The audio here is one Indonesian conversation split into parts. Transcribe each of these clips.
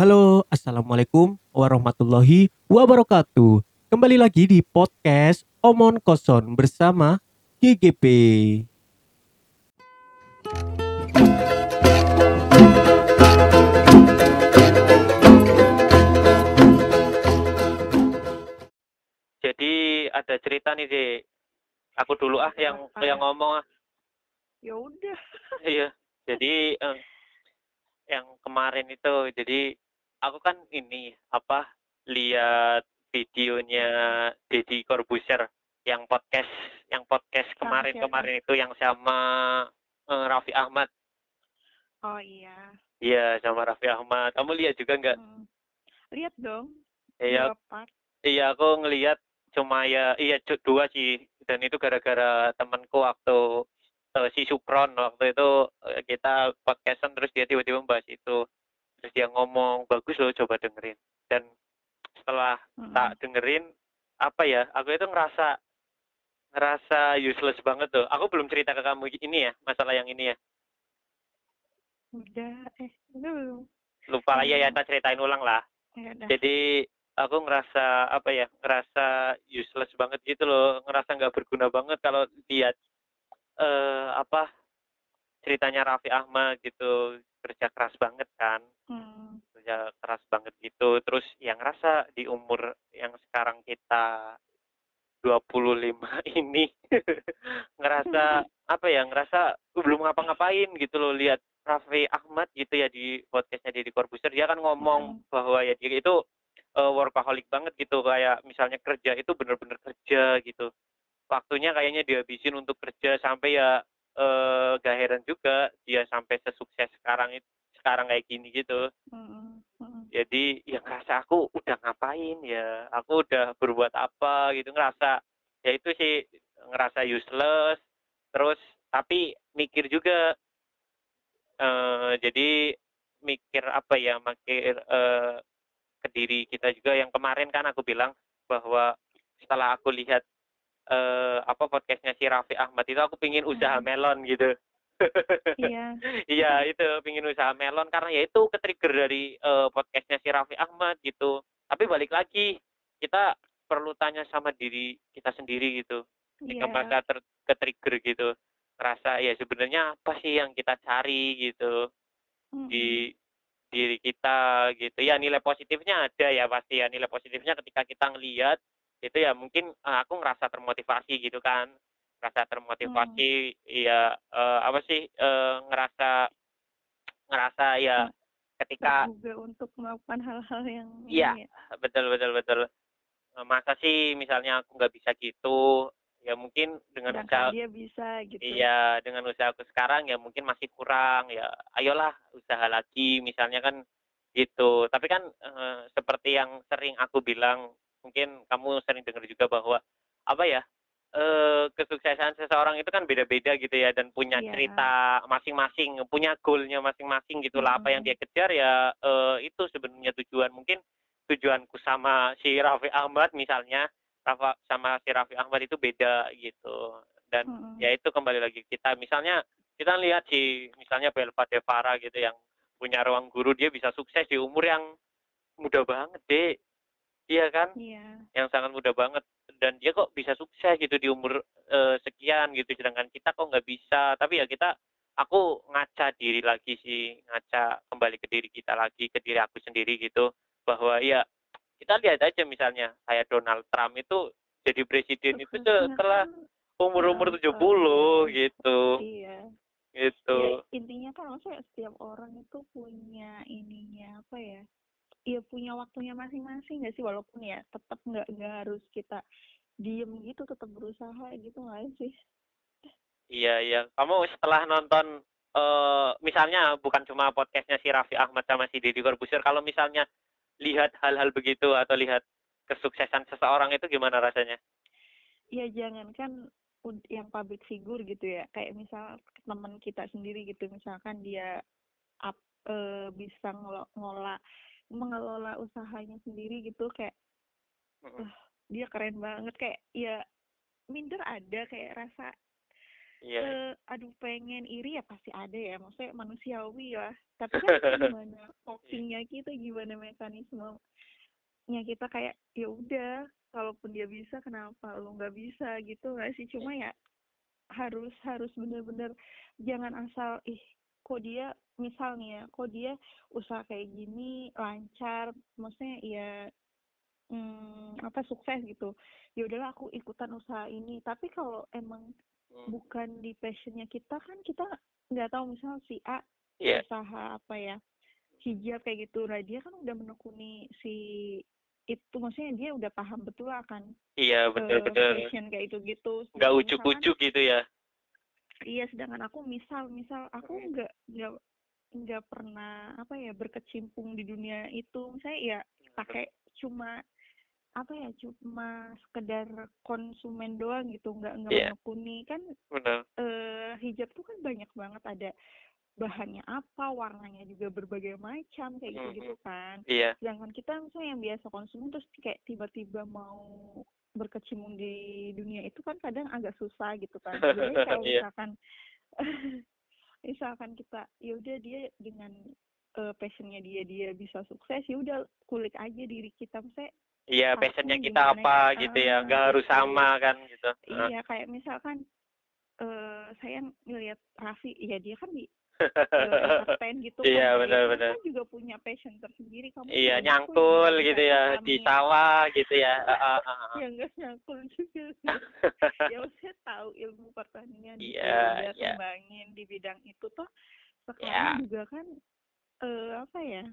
Halo, Assalamualaikum warahmatullahi wabarakatuh. Kembali lagi di podcast Omon Koson bersama GGP. Jadi ada cerita nih deh. Aku dulu ah yang Apa? yang ngomong ah. ya udah Iya. Jadi em, yang kemarin itu jadi aku kan ini apa lihat videonya Deddy Corbuzier yang podcast yang podcast Sama kemarin siapa? kemarin itu yang sama eh, Raffi Ahmad. oh iya Iya, sama Raffi Ahmad. Kamu lihat juga nggak? Hmm. lihat dong Iya, Iya, aku ngelihat cuma ya iya dua sih dan itu gara-gara temanku waktu eh, si Supron waktu itu eh, kita podcastan terus dia tiba-tiba membahas itu terus dia ngomong bagus loh coba dengerin. Dan setelah Mm-mm. tak dengerin apa ya aku itu ngerasa ngerasa useless banget tuh. Aku belum cerita ke kamu ini ya masalah yang ini ya. Udah eh udah belum? Lupa lah ya ya Hmm. tak ceritain ulang lah. Ya udah. Jadi aku ngerasa apa ya ngerasa useless banget gitu loh. Ngerasa nggak berguna banget kalau lihat eh apa ceritanya Raffi Ahmad gitu kerja keras banget kan. Hmm. kerja keras banget gitu. Terus yang ngerasa di umur yang sekarang kita 25 ini ngerasa apa ya ngerasa belum ngapa-ngapain gitu loh. Lihat Raffi Ahmad gitu ya di podcastnya Deddy Corbuzier dia kan ngomong Mm. bahwa ya dia itu eh, workaholic banget gitu. Kayak misalnya kerja itu bener-bener kerja gitu. Waktunya kayaknya dihabisin untuk kerja sampai ya eh gak heran juga dia sampai sesukses sekarang itu sekarang kayak gini gitu Mm-mm. Mm-mm. jadi ya ngerasa aku udah ngapain ya aku udah berbuat apa gitu ngerasa ya itu sih ngerasa useless terus tapi mikir juga eh jadi mikir apa ya mikir eh ke diri kita juga yang kemarin kan aku bilang bahwa setelah aku lihat eh apa podcastnya si Raffi Ahmad itu aku pingin usaha Hmm. melon gitu iya Iya itu pingin usaha melon karena ya itu ketrigger dari eh, podcastnya si Raffi Ahmad gitu. Tapi balik lagi kita perlu tanya sama diri kita sendiri gitu. Ketika iya merasa ter ketrigger gitu, ngerasa ya sebenarnya apa sih yang kita cari gitu di diri kita gitu. Ya nilai positifnya ada ya pasti ya nilai positifnya ketika kita ngelihat itu ya mungkin eh, aku ngerasa termotivasi gitu kan ngerasa termotivasi ya eh, apa sih eh, ngerasa ngerasa ya Hmm. ketika juga untuk melakukan hal-hal yang Iya. ya. betul betul betul masa sih misalnya aku nggak bisa gitu ya mungkin dengan usaha sedangkan dia bisa gitu iya dengan usaha aku sekarang ya mungkin masih kurang ya ayolah usaha lagi misalnya kan gitu tapi kan eh, seperti yang sering aku bilang mungkin kamu sering dengar juga bahwa apa ya eh kesuksesan seseorang itu kan beda-beda gitu ya dan punya Iya. cerita masing-masing punya goalnya masing-masing gitulah apa yang dia kejar ya eh, itu sebenarnya tujuan. Mungkin tujuanku sama si Raffi Ahmad misalnya Rafa sama si Raffi Ahmad itu beda gitu. Dan Mm-mm. ya itu kembali lagi kita. Misalnya kita lihat si misalnya Belva Devara gitu yang punya ruang guru dia bisa sukses di umur yang muda banget deh iya kan? Iya. Yang sangat muda banget. Dan dia kok bisa sukses gitu di umur eh, sekian gitu. Sedangkan kita kok nggak bisa. Tapi ya kita aku ngaca diri lagi sih. Ngaca kembali ke diri kita lagi ke diri aku sendiri gitu. Bahwa ya kita lihat aja misalnya kayak Donald Trump itu jadi presiden itu setelah umur-umur 70 gitu. Iya. Gitu. Ya, intinya kan maksudnya setiap orang itu punya ininya apa ya Iya punya waktunya masing-masing nggak sih walaupun ya tetap nggak nggak harus kita diem gitu tetap berusaha gitu nggak sih Iya iya. Kamu setelah nonton eh misalnya bukan cuma podcastnya si Raffi Ahmad sama si Deddy Corbuzier, kalau misalnya lihat hal-hal begitu atau lihat kesuksesan seseorang itu gimana rasanya? ya jangan kan yang public figure gitu ya kayak misal teman kita sendiri gitu misalkan dia up, eh, bisa ngolah mengelola usahanya sendiri gitu kayak Mm-mm. dia keren banget. Kayak ya minder ada kayak rasa Iya. eh, aduh pengen iri ya pasti ada ya maksudnya manusiawi lah. Tapi kan gimana copingnya kita gimana mekanismenya kita kayak ya udah kalaupun dia bisa kenapa lo nggak bisa? Gitu nggak sih? Cuma ya harus harus bener-bener jangan asal ih kok dia misalnya kok dia usaha kayak gini lancar maksudnya ya hmm, apa sukses gitu ya udahlah aku ikutan usaha ini tapi kalau emang Hmm. bukan di passionnya kita kan kita nggak tahu misal si A Iya. usaha apa ya hijab kayak gitu nah dia kan udah menekuni si itu maksudnya dia udah paham betul lah kan Iya, eh, bener-bener. fashion kayak itu gitu Nggak ujuk-ujuk gitu ya. iya sedangkan aku misal misal aku Hmm. nggak nggak nggak pernah apa ya berkecimpung di dunia itu misalnya ya pakai cuma apa ya cuma sekedar konsumen doang gitu nggak nggak Iya. menekuni kan Bener. eh hijab tuh kan banyak banget ada bahannya apa warnanya juga berbagai macam kayak gitu gitu kan Iya. sedangkan kita misalnya yang biasa konsumen terus kayak tiba-tiba mau berkecimpung di dunia itu kan kadang agak susah gitu kan jadi kalau Iya. misalkan misalkan kita ya udah dia dengan eh, passionnya dia dia bisa sukses ya udah kulik aja diri kita misalnya Iya, passionnya kita apa ya? gitu ya. Ah, Nggak harus gitu. sama kan gitu. Iya kayak misalkan eh saya ngelihat Raffi ya dia kan di entertain gitu kan Iya, ya, benar-benar. kan juga punya passion tersendiri kamu Iya, nyangkul punya gitu ya passion di sawah gitu ya. Ah. ya enggak nyangkul juga sih ya saya tahu ilmu pertanian gitu Iya, udah iya. kembangin di bidang itu toh Iya. sekarang juga kan eh apa ya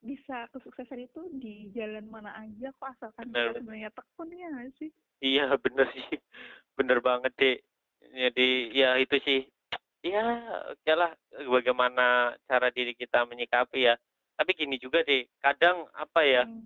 bisa kesuksesan itu di jalan mana aja kok asalkan Benar. kita sebenarnya tekun ya sih Iya bener sih, bener banget deh. Jadi ya itu sih, ya oke lah bagaimana cara diri kita menyikapi ya. Tapi gini juga deh, kadang apa ya, Hmm.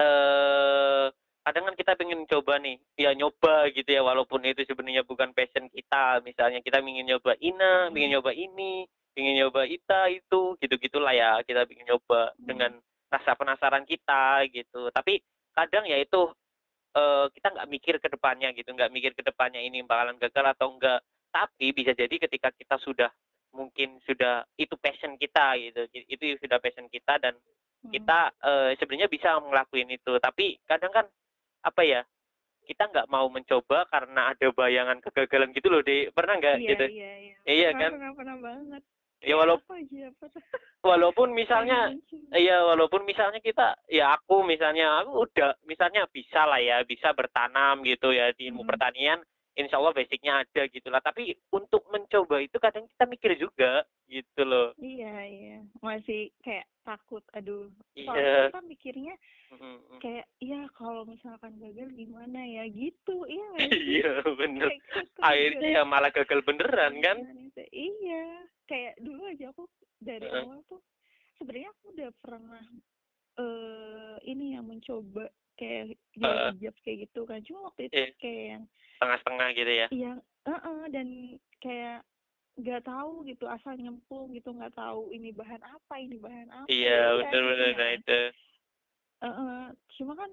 eh kadang kan kita pengen coba nih, ya nyoba gitu ya, walaupun itu sebenarnya bukan passion kita. Misalnya kita ingin nyoba ina, Hmm. ingin nyoba ini, ingin nyoba ita itu, gitu-gitulah ya. Kita ingin nyoba Hmm. dengan rasa penasaran kita gitu. Tapi kadang ya itu eh, kita nggak mikir ke depannya gitu, nggak mikir ke depannya ini bakalan gagal atau enggak. Tapi bisa jadi ketika kita sudah mungkin sudah itu passion kita gitu, itu sudah passion kita dan Hmm. kita eh, sebenarnya bisa ngelakuin itu. Tapi kadang kan apa ya kita nggak mau mencoba karena ada bayangan kegagalan gitu loh, deh pernah nggak iya gitu? iya iya Iya Pernah, kan? pernah pernah banget Ya walaupun apa walaupun misalnya Iya, walaupun misalnya kita, ya aku misalnya, aku udah, misalnya bisa lah ya, bisa bertanam gitu ya di ilmu Mhm. pertanian, insya Allah basicnya ada gitu lah. Tapi untuk mencoba itu kadang kita mikir juga gitu loh. iya iya masih kayak takut aduh Iya. soalnya kita mikirnya Mhm. kayak iya kalau misalkan gagal gimana ya gitu iya? Iya, bener. Gitu Akhirnya ya malah gagal beneran kan? iya kayak dulu aja aku dari Heeh. awal tuh sebenarnya aku udah pernah eh ini yang mencoba kayak Heeh. jual hijab kayak gitu kan cuma waktu itu Iya. kayak yang Setengah-setengah gitu ya. Iya, heeh, dan kayak nggak tahu gitu asal nyemplung gitu nggak tahu ini bahan apa ini bahan apa Iya, ya udah bener-bener. gitu Nah ya. itu. Heeh, cuma kan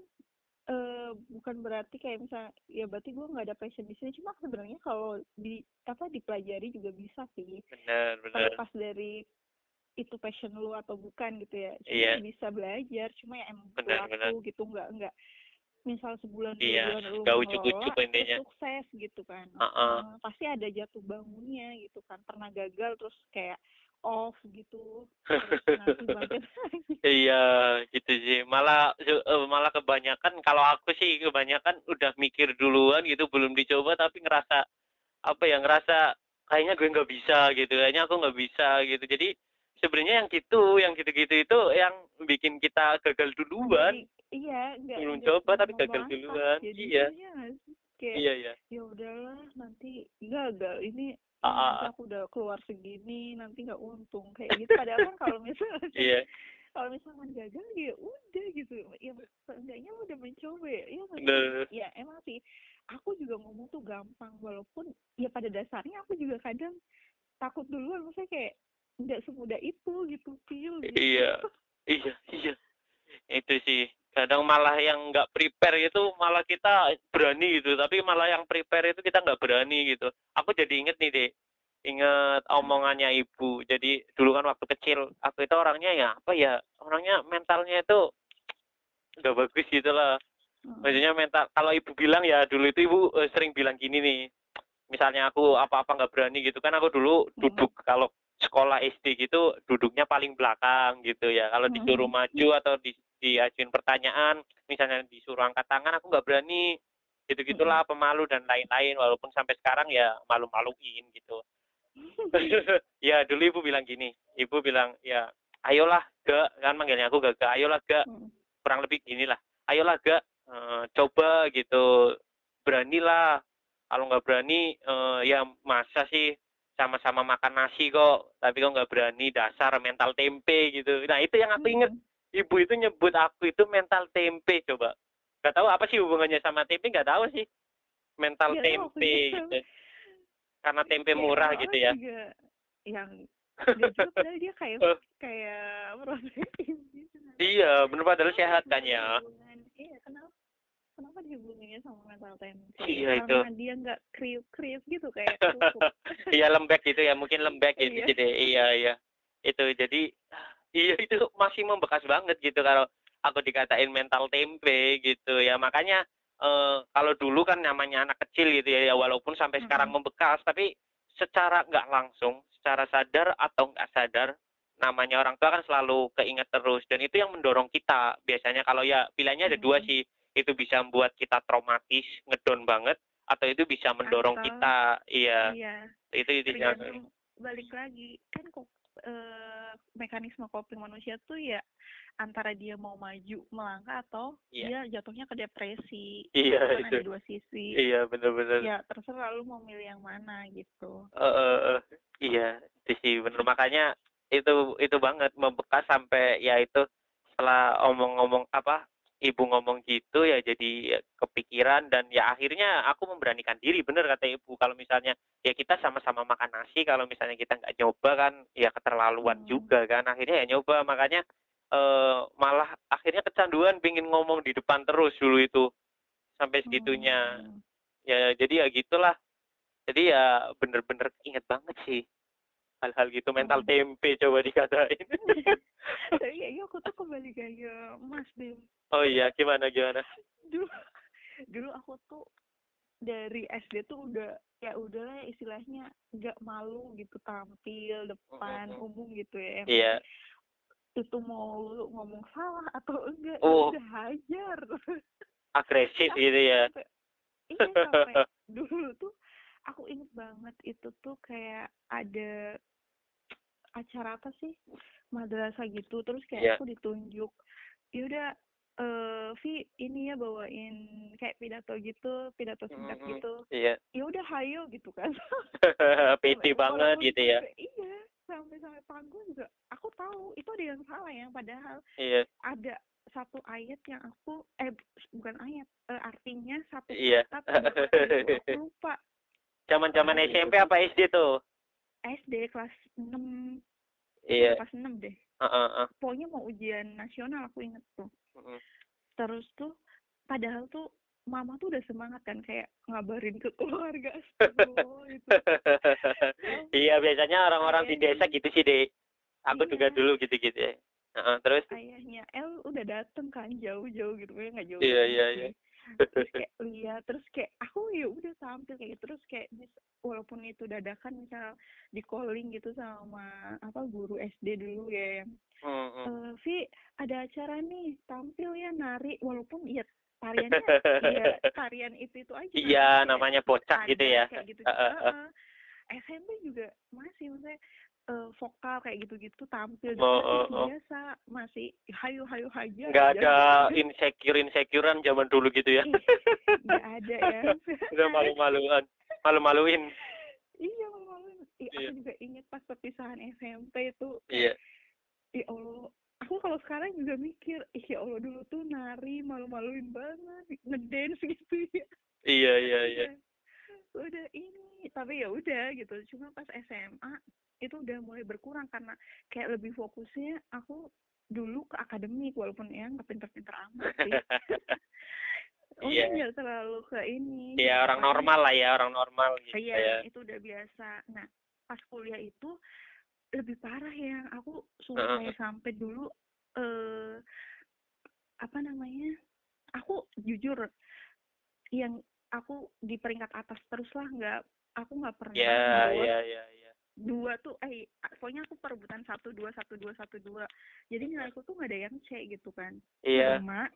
eh bukan berarti kayak misal ya berarti gue nggak ada passion di sini cuma sebenarnya kalau di apa dipelajari juga bisa sih Bener, bener. terlepas dari itu passion lu atau bukan gitu ya cuma Iya. bisa belajar cuma ya emang Benar, benar. gitu nggak nggak misal sebulan dua Iya, bulan lu intinya. sukses gitu kan Heeh. Eh, pasti ada jatuh bangunnya gitu kan pernah gagal terus kayak off gitu Iya, gitu sih. Malah eh, malah kebanyakan kalau aku sih kebanyakan udah mikir duluan gitu belum dicoba tapi ngerasa apa ya ngerasa kayaknya gue nggak bisa gitu, kayaknya aku nggak bisa gitu. Jadi sebenarnya yang gitu, yang gitu-gitu itu yang bikin kita gagal duluan. Jadi, iya nggak Belum coba tapi gagal melangkah duluan. jadi Iya. iya kayak Iya iya. ya udahlah nanti gagal ini Ah, ah, ah. aku udah keluar segini nanti nggak untung kayak gitu padahal kan kalau misalnya Iya, kalau misalkan gagal ya udah gitu ya seenggaknya udah mencoba ya ya emang sih aku juga ngomong tuh gampang walaupun ya pada dasarnya aku juga kadang takut duluan maksudnya kayak nggak semudah itu gitu feel gitu Iya. Iya, iya. Itu sih kadang malah yang nggak prepare itu malah kita berani gitu tapi malah yang prepare itu kita nggak berani gitu aku jadi inget nih deh inget omongannya ibu jadi dulu kan waktu kecil aku itu orangnya ya apa ya orangnya mentalnya itu nggak bagus gitu lah Hmm. maksudnya mental kalau ibu bilang ya dulu itu ibu eh, sering bilang gini nih misalnya aku apa-apa nggak berani gitu kan aku dulu Hmm. duduk kalau sekolah SD gitu duduknya paling belakang gitu ya. Kalau Hmm. disuruh maju atau di diajuin pertanyaan misalnya disuruh angkat tangan aku nggak berani. Gitu gitulah pemalu dan lain-lain. Walaupun sampai sekarang ya malu-maluin gitu. Ya dulu ibu bilang gini ibu bilang ya ayolah gak kan manggilnya aku gak, gak ayolah gak. Hmm. kurang lebih gini lah ayolah gak eh, coba gitu beranilah. Kalau nggak berani eh, ya masa sih sama-sama makan nasi kok tapi kok nggak berani dasar mental tempe gitu. Nah itu yang aku inget Hmm. ibu itu nyebut aku itu mental tempe coba. Nggak tahu apa sih hubungannya sama tempe nggak tahu sih. Mental aku tempe juga. gitu. Karena tempe Kayak murah gitu ya. yang dia juga padahal dia kayak Eh. kayak protein gitu. Iya bener padahal sehat kan ya. Iya kenapa kenapa dihubunginnya sama mental tempe Iya, itu. karena dia nggak kriuk kriuk gitu kayak iya lembek gitu ya mungkin lembek gitu Iya. jadi iya iya itu jadi iya itu masih membekas banget gitu kalau aku dikatain mental tempe gitu ya makanya eh, kalau dulu kan namanya anak kecil gitu ya, ya walaupun sampai sekarang Mm-mm. membekas tapi secara nggak langsung secara sadar atau nggak sadar namanya orang tua kan selalu keinget terus dan itu yang mendorong kita biasanya kalau ya pilihannya ada dua Mm. sih itu bisa membuat kita traumatis ngedon banget atau itu bisa mendorong Atau- kita iya. iya itu itu yang- balik lagi. Kan kok eh, mekanisme coping manusia tuh ya antara dia mau maju melangkah atau Iya. dia jatuhnya ke depresi. Iya, kan itu. ada dua sisi. Iya benar-benar ya terserah lu mau milih yang mana gitu. Eh, eh, eh. iya itu sih bener. Makanya itu itu banget membekas sampai ya itu setelah omong-omong apa ibu ngomong gitu ya jadi kepikiran dan ya akhirnya aku memberanikan diri bener kata ibu. Kalau misalnya ya kita sama-sama makan nasi kalau misalnya kita nggak nyoba kan ya keterlaluan Hmm. juga kan akhirnya ya nyoba. Makanya eh malah akhirnya kecanduan pingin ngomong di depan terus dulu itu sampai segitunya. Hmm. ya jadi ya gitulah. Jadi ya bener-bener inget banget sih hal-hal gitu mental Hmm. tempe coba dikatain tapi kayaknya aku tuh kembali kayak mas deh oh iya gimana gimana dulu dulu aku tuh dari SD tuh udah ya udahlah istilahnya nggak malu gitu tampil depan Mm-mm. umum gitu ya iya itu mau lu ngomong salah atau enggak Oh. ya udah hajar agresif gitu ya iya sampai dulu tuh aku inget banget itu tuh kayak ada acara apa sih? Madrasah gitu terus kayak Iya. aku ditunjuk yaudah eh Vi ini ya bawain kayak pidato gitu pidato singkat Mm-mm. gitu. iya. Ya udah hayo gitu kan. Pede Sampai- banget gitu ya. iya sampai sampai panggung juga. Aku tahu itu ada yang salah yang padahal iya. ada satu ayat yang aku eh bukan ayat eh, artinya satu Iya. kata aku lupa zaman-zaman Padahal SMP itu apa SD tuh? SD kelas 6 iya. Kelas 6 deh. Heeh, heeh. pokoknya mau ujian nasional aku inget tuh. Mm-mm. terus tuh padahal tuh mama tuh udah semangat kan kayak ngabarin ke keluarga gitu. Iya biasanya orang-orang di desa gitu sih deh aku juga Iya. dulu gitu-gitu ya. Heeh, terus? Ayahnya El udah dateng kan jauh-jauh gitu. Ya nggak jauh Iya, iya, iya. Terus kayak lihat terus kayak aku ya udah tampil kayak gitu terus kayak walaupun itu dadakan misal di calling gitu sama apa guru SD dulu ya yang Mm-mm. eh Vi ada acara nih tampil ya nari walaupun ya tariannya ya tarian itu itu aja Iya, namanya bocah gitu ya. kayak gitu Eh, eh, eh. SMP juga masih maksudnya eh, vokal kayak gitu-gitu tampil Oh, oh, oh. biasa masih hayu hayu haja Nggak aja ada gitu. insecure insecurean zaman dulu gitu ya. Ih, nggak ada ya Udah malu-maluan, malu-maluin. iya malu-maluin Iya. aku juga inget pas perpisahan SMP itu Iya. ya Allah aku kalau sekarang juga mikir ih ya Allah dulu tuh nari malu-maluin banget ngedance gitu ya Iya, iya, iya. Udah, ini tapi ya udah gitu cuma pas SMA itu udah mulai berkurang karena kayak lebih fokusnya aku dulu ke akademik walaupun ya nggak pinter-pinter amat sih. Iya. nggak terlalu ke ini. ya orang Pokoknya- normal lah ya orang normal gitu Iya, ya itu udah biasa. Nah, pas kuliah itu lebih parah ya. Aku sumpah ya sampai dulu eh apa namanya? Aku jujur yang aku di peringkat atas terus lah nggak aku nggak pernah bawa ya ya ya dua tuh eh pokoknya aku perebutan satu dua satu dua satu dua. Jadi nilaiku tuh nggak ada yang C gitu kan. Iya. Cuma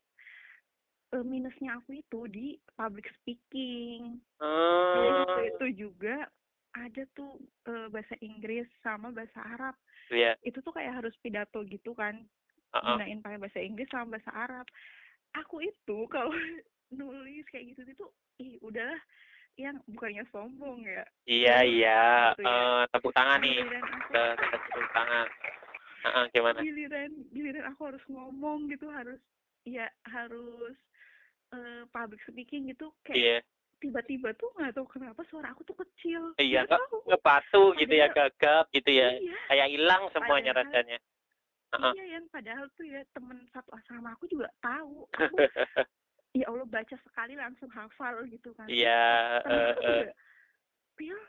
eh, minusnya aku itu di public speaking. Jadi oh. waktu itu juga ada tuh eh, bahasa Inggris sama bahasa Arab. Iya. Itu tuh kayak harus pidato gitu kan Heeh. gunain pakai bahasa Inggris sama bahasa Arab. Aku itu kalau nulis kayak gitu gitu ih udahlah. Yang bukannya sombong ya? Iya iya. Gitu ya. Eh, tepuk tangan nih. Tepuk tangan. Heeh, gimana? Giliran giliran aku harus ngomong gitu harus ya harus eh, public speaking gitu kayak iya. tiba-tiba tuh nggak tahu kenapa suara aku tuh kecil. Iya, Nggak ngepatu gitu ya gagap gitu ya. iya. Kayak hilang semuanya Padahal- rasanya. Heeh. iya yang padahal tuh ya temen satu asrama aku juga tahu. Aku ya Allah baca sekali langsung hafal gitu kan. Iya eh, eh. juga Pia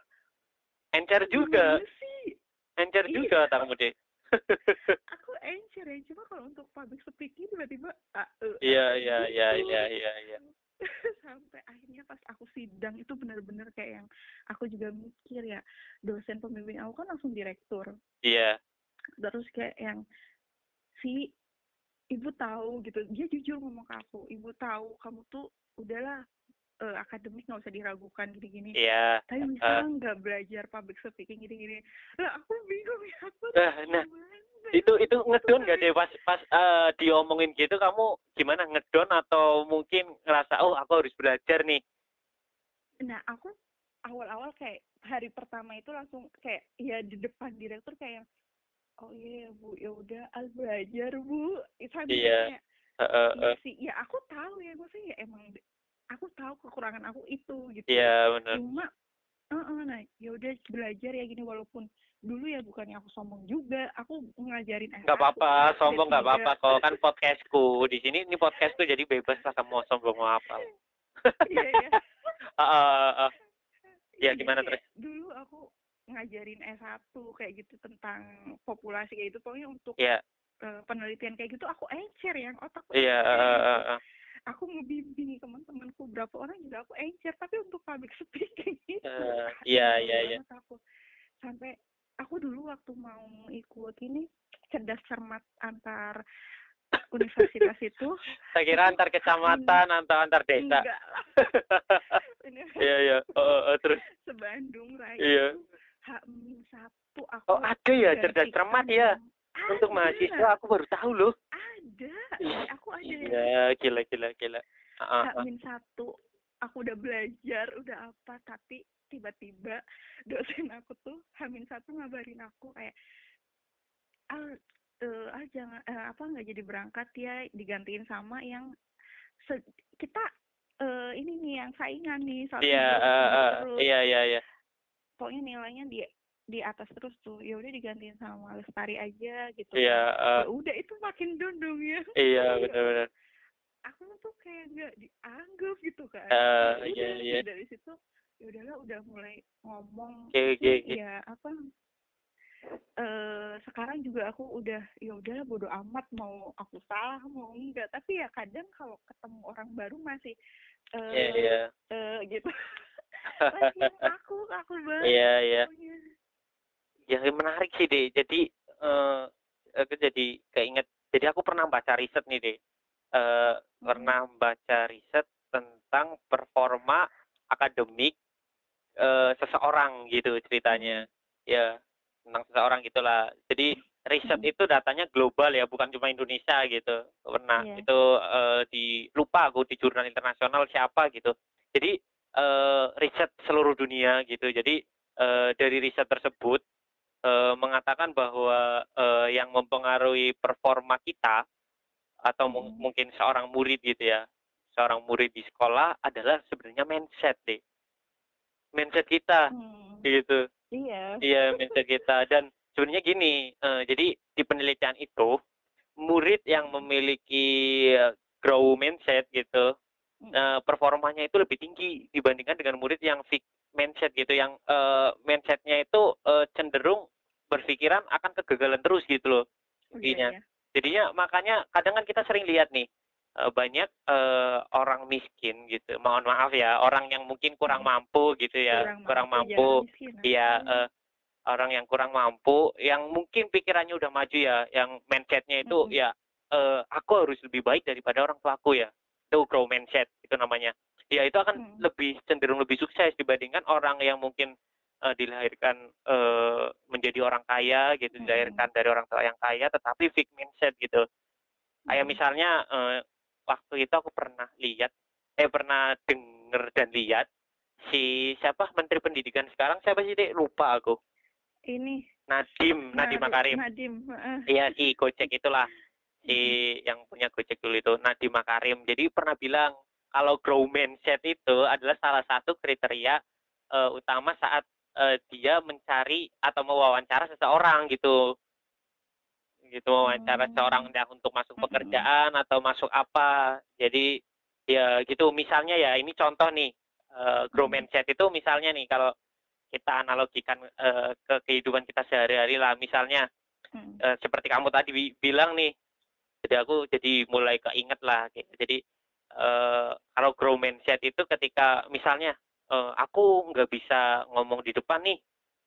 encer juga. sih? Encer Iya. juga tamu deh aku encer ya cuma kalau untuk public speaking tiba-tiba ah, eh, iya ah, iya iya gitu. iya iya iya. Sampai akhirnya pas aku sidang itu benar-benar kayak yang aku juga mikir ya dosen pembimbing aku kan langsung direktur. Iya. Terus kayak yang si ibu tahu gitu. Dia jujur ngomong ke aku ibu tahu kamu tuh udahlah eh, akademik nggak usah diragukan gini-gini. Iya tapi misalnya nggak belajar public speaking gini-gini. Lah aku bingung ya aku Eh, harus nah, gimana itu ya? itu Aku ngedon gak deh pas pas eh, diomongin gitu kamu gimana ngedon atau mungkin ngerasa oh aku harus belajar nih? Nah aku awal-awal kayak hari pertama itu langsung kayak ya di depan direktur kayak oh iya ya bu. Ya udah al belajar bu. Iya. kayak Eh, eh, iya eh. sih. Ya aku tahu ya. Maksudnya ya emang aku tahu kekurangan aku itu gitu. Iya benar cuma eh, eh, nah ya udah belajar ya gini. Walaupun dulu ya bukannya aku sombong juga aku ngajarin S1 nggak apa-apa S3. sombong nggak apa-apa kok. Kan podcastku. Di sini ini podcastku jadi bebas lah kamu mau sombong mau apa. Iya iya. Iya, Ya, jadi gimana aku ngajarin S1 kayak gitu tentang populasi kayak gitu. Pokoknya untuk Iya, eh, penelitian kayak gitu aku encer yang otakku iya, encer ah, gitu. aku ngebimbing teman-temanku berapa orang juga aku encer tapi untuk public speaking itu Eh, iya, iya, iya. banget aku. Sampai aku dulu waktu mau ikut ini cerdas cermat antar universitas itu. Saya kira antar kecamatan atau antar desa. Enggak lah. Ini iya iya. Oh, oh, terus. Sebandung Rai Iya. itu H satu aku oh ada ya cerdas cermat ya? kandang. untuk Ada, mahasiswa aku baru tahu loh. Ada. Ih, aku ada iya gila gila gila. H satu. Aku udah belajar udah apa tapi tiba-tiba dosen aku tuh Hamin satu ngabarin aku kayak al eh, ah jangan eh, apa nggak jadi berangkat ya digantiin sama yang se- kita eh, ini nih yang saingan nih satu grup eh, gitu eh, terus. iya iya iya pokoknya nilainya di di atas terus tuh. Ya udah digantiin sama lestari aja gitu iya ya udah itu makin dondong ya. Iya benar-benar. Aku tuh kayak nggak dianggap gitu kan. Ya iya, udah, iya. dari situ ya udahlah udah mulai ngomong. Oke, oke, Tapi oke. ya apa eh sekarang juga aku udah ya udahlah bodo amat mau aku salah mau enggak. Tapi ya kadang kalau ketemu orang baru masih eh iya. iya eh, gitu aku aku banget iya iya. ya menarik sih deh jadi eh aku jadi keinget jadi aku pernah baca riset nih deh eh pernah baca riset tentang performa akademik eh seseorang gitu ceritanya. Ya tentang seseorang gitulah. Jadi riset Hmm. itu datanya global ya bukan cuma Indonesia gitu. Pernah Iya. itu eh, di lupa aku di jurnal internasional siapa gitu eh, riset seluruh dunia gitu. Jadi eh, dari riset tersebut eh, mengatakan bahwa eh, yang mempengaruhi performa kita atau mung- Mhm. mungkin seorang murid gitu ya seorang murid di sekolah adalah sebenarnya mindset deh. Mindset kita Hmm, gitu. Iya. Iya mindset kita. Dan sebenarnya gini eh, jadi di penelitian itu murid yang memiliki grow mindset gitu Hmm. eh, performanya itu lebih tinggi dibandingkan dengan murid yang fix mindset gitu yang eh, mindsetnya itu eh, cenderung berpikiran akan kegagalan terus gitu loh Oh, Intinya. iya, iya. jadinya makanya kadang kan kita sering lihat nih banyak eh, orang miskin gitu mohon maaf ya orang yang mungkin kurang Hmm. mampu gitu ya kurang, mampu, jangan miskin, ah. Iya, eh, orang yang kurang mampu, yang mungkin pikirannya udah maju ya, yang mindsetnya itu Mm-mm. ya, eh, aku harus lebih baik daripada orang tuaku ya. Itu grow mindset itu namanya. Ya itu akan Mm. lebih cenderung lebih sukses dibandingkan orang yang mungkin eh, dilahirkan eh, menjadi orang kaya gitu, Mm-mm. dilahirkan dari orang tua yang kaya, tetapi fixed mindset gitu. Kayak Mm-mm. misalnya eh, waktu itu aku pernah lihat, eh pernah denger dan lihat si siapa Menteri Pendidikan sekarang siapa sih dek lupa aku. ini Nadim, Nadim Nadim- Makarim. Nadim. Iya si Gojek itulah si yang punya Gojek dulu itu Nadim Makarim. Jadi pernah bilang kalau grow mindset itu adalah salah satu kriteria eh, utama saat eh, dia mencari atau mewawancara seseorang gitu. Gitu mewawancara Hmm. seseorang entah untuk masuk Mm-mm. pekerjaan atau masuk apa. Jadi ya gitu misalnya ya ini contoh nih eh, grow mindset itu misalnya nih kalau kita analogikan eh, ke kehidupan kita sehari-hari lah misalnya Mm. eh, seperti kamu tadi bi- bilang nih jadi aku jadi mulai keinget lah gitu. jadi eh, kalau grow mindset itu ketika misalnya eh, aku nggak bisa ngomong di depan nih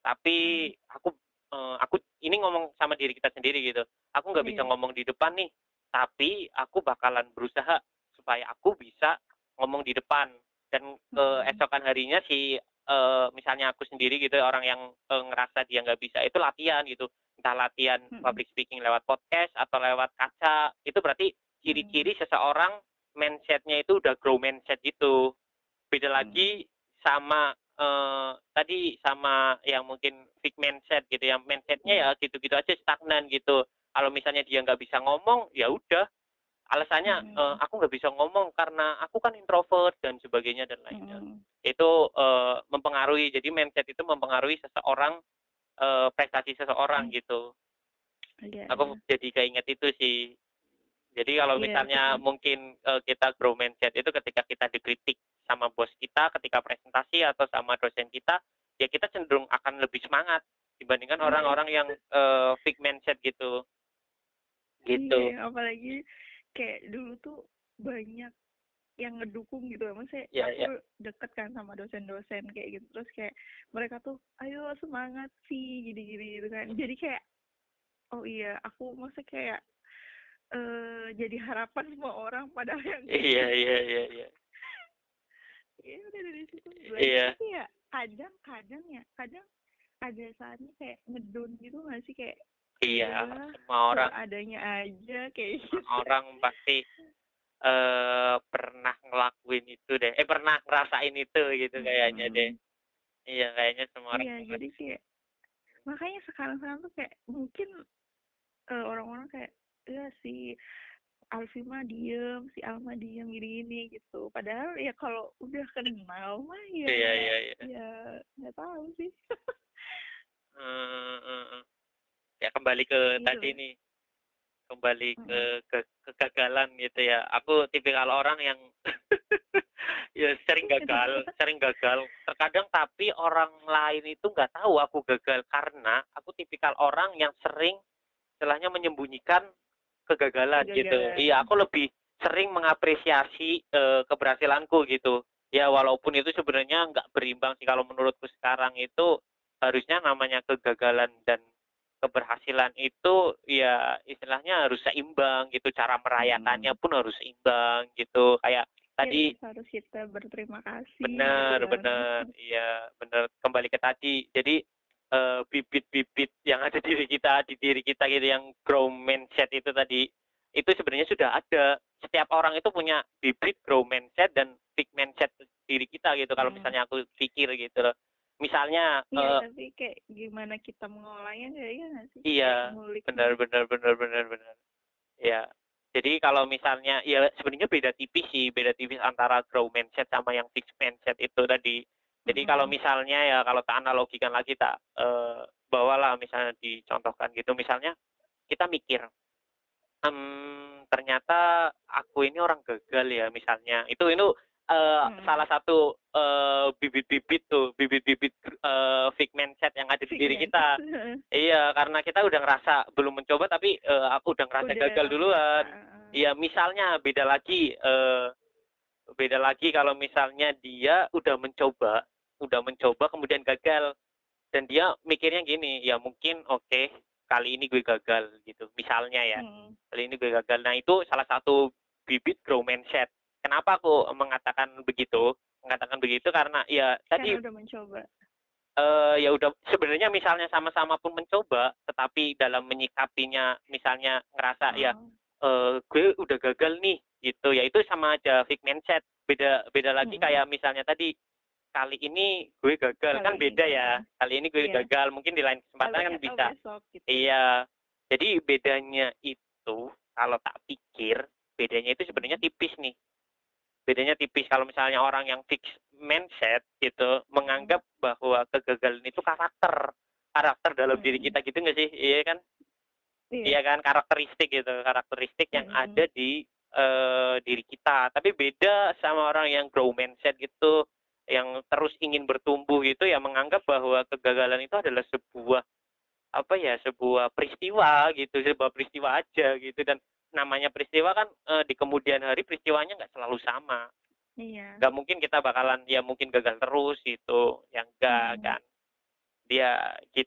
tapi aku eh, aku ini ngomong sama diri kita sendiri gitu aku nggak bisa Iya. ngomong di depan nih tapi aku bakalan berusaha supaya aku bisa ngomong di depan dan keesokan harinya si eh, misalnya aku sendiri gitu orang yang eh, ngerasa dia nggak bisa itu latihan gitu entah latihan Mm-mm. public speaking lewat podcast atau lewat kaca itu berarti ciri-ciri seseorang mindsetnya itu udah grow mindset gitu beda Mm. lagi sama eh, tadi sama yang mungkin fixed mindset gitu yang mindsetnya ya gitu-gitu aja stagnan gitu kalau misalnya dia nggak bisa ngomong ya udah alasannya Mm. eh, aku nggak bisa ngomong karena aku kan introvert dan sebagainya dan lainnya Mm. Itu eh, mempengaruhi jadi mindset itu mempengaruhi seseorang eh, prestasi seseorang Hmm. gitu Iya, aku iya. jadi keinget itu sih jadi kalau Iya, misalnya betul. mungkin eh, kita grow mindset itu ketika kita dikritik sama bos kita ketika presentasi atau sama dosen kita ya kita cenderung akan lebih semangat dibandingkan Iya. orang-orang yang eh, fixed mindset gitu gitu Iya, apalagi kayak dulu tuh banyak yang ngedukung gitu maksudnya Iya, aku iya. deket kan sama dosen-dosen kayak gitu. Terus kayak mereka tuh ayo semangat sih gini-gini gitu kan. Jadi kayak oh iya aku maksudnya kayak eh jadi harapan semua orang padahal yang iya iya iya iya. Iya udah dari situ. Belajar Iya. tapi ya kadang-kadang ya kadang ada saatnya kayak ngedon gitu nggak sih? Kayak iya semua orang. adanya aja kayak gitu. orang pasti eh pernah ngelakuin itu deh eh pernah ngerasain itu gitu kayaknya deh Mm-mm. iya kayaknya semua orang iya pernah. jadi kayak makanya sekarang-sekarang tuh kayak mungkin eh, orang-orang kayak ya si Alfi mah diem, si Alma diem gini-gini gitu. Padahal ya kalau udah kenal mah ya iya iya iya ya nggak tahu sih. Eh, eh, eh. ya kembali ke Gitu. tadi nih kembali ke, Mm-mm. ke kegagalan gitu ya. Aku tipikal orang yang ya sering gagal sering gagal. Terkadang tapi orang lain itu nggak tahu aku gagal karena aku tipikal orang yang sering istilahnya menyembunyikan kegagalan, gitu. Kegagalan. iya aku lebih sering mengapresiasi eh, keberhasilanku gitu. Ya walaupun itu sebenarnya nggak berimbang sih. Kalau menurutku sekarang itu harusnya namanya kegagalan dan keberhasilan itu ya istilahnya harus seimbang gitu cara merayakannya pun harus seimbang gitu kayak tadi Ya, harus kita berterima kasih. benar kan. benar iya benar kembali ke tadi jadi eh, bibit-bibit yang ada di diri kita di diri kita gitu yang grow mindset itu tadi itu sebenarnya sudah ada setiap orang itu punya bibit grow mindset dan big mindset diri kita gitu kalau Hmm. misalnya aku pikir gitu loh misalnya Iya, eh, tapi kayak gimana kita mengolahnya ya iya nggak sih? Iya, benar benar benar benar benar ya jadi kalau misalnya ya sebenarnya beda tipis sih beda tipis antara grow mindset sama yang fixed mindset itu tadi jadi Mm-mm. kalau misalnya ya kalau tak analogikan lagi tak eh, bawalah misalnya dicontohkan gitu misalnya kita mikir Mmm, ternyata aku ini orang gagal ya misalnya, itu itu. Salah satu, eee, bibit-bibit tuh, bibit-bibit, eee, fixed mindset yang ada di diri kita. Iya, karena kita udah ngerasa belum mencoba tapi, eee, aku udah ngerasa Udah gagal duluan. heeh. Iya, misalnya beda lagi, eee, beda lagi kalau misalnya dia udah mencoba udah mencoba kemudian gagal, dan dia mikirnya gini, "Ya mungkin oke, kali ini gue gagal," gitu, misalnya ya, Mhm. "kali ini gue gagal." Nah, itu salah satu bibit growth mindset. Kenapa aku mengatakan begitu mengatakan begitu karena ya tadi Karena udah mencoba. eee, ya udah sebenarnya misalnya sama-sama pun mencoba, tetapi dalam menyikapinya misalnya ngerasa ya, Oh. eee, "Gue udah gagal nih," gitu, ya itu sama aja fixed mindset. Beda beda lagi Mhm. kayak misalnya tadi, "Kali ini gue gagal," kan Kali ini, beda ya, heeh. "Kali ini gue Iya. gagal," mungkin di lain kesempatan kan bisa. besok gitu. Iya. Jadi bedanya itu kalau tak pikir, bedanya itu sebenarnya tipis nih. Bedanya tipis kalau misalnya orang yang fixed mindset gitu, menganggap Mhm. bahwa kegagalan itu karakter, karakter dalam diri Mhm. kita gitu nggak sih? Iya kan? Iya. Iya kan, karakteristik gitu, karakteristik yang Mhm. ada di, eee, diri kita. Tapi beda sama orang yang growth mindset gitu, yang terus ingin bertumbuh gitu ya menganggap bahwa kegagalan itu adalah sebuah, apa ya, sebuah peristiwa gitu, sebuah peristiwa aja gitu, dan namanya peristiwa kan, eee, di kemudian hari peristiwanya nggak selalu sama. Iya. Nggak mungkin kita bakalan ya mungkin gagal terus gitu, ya enggak Mhm. kan. Dia git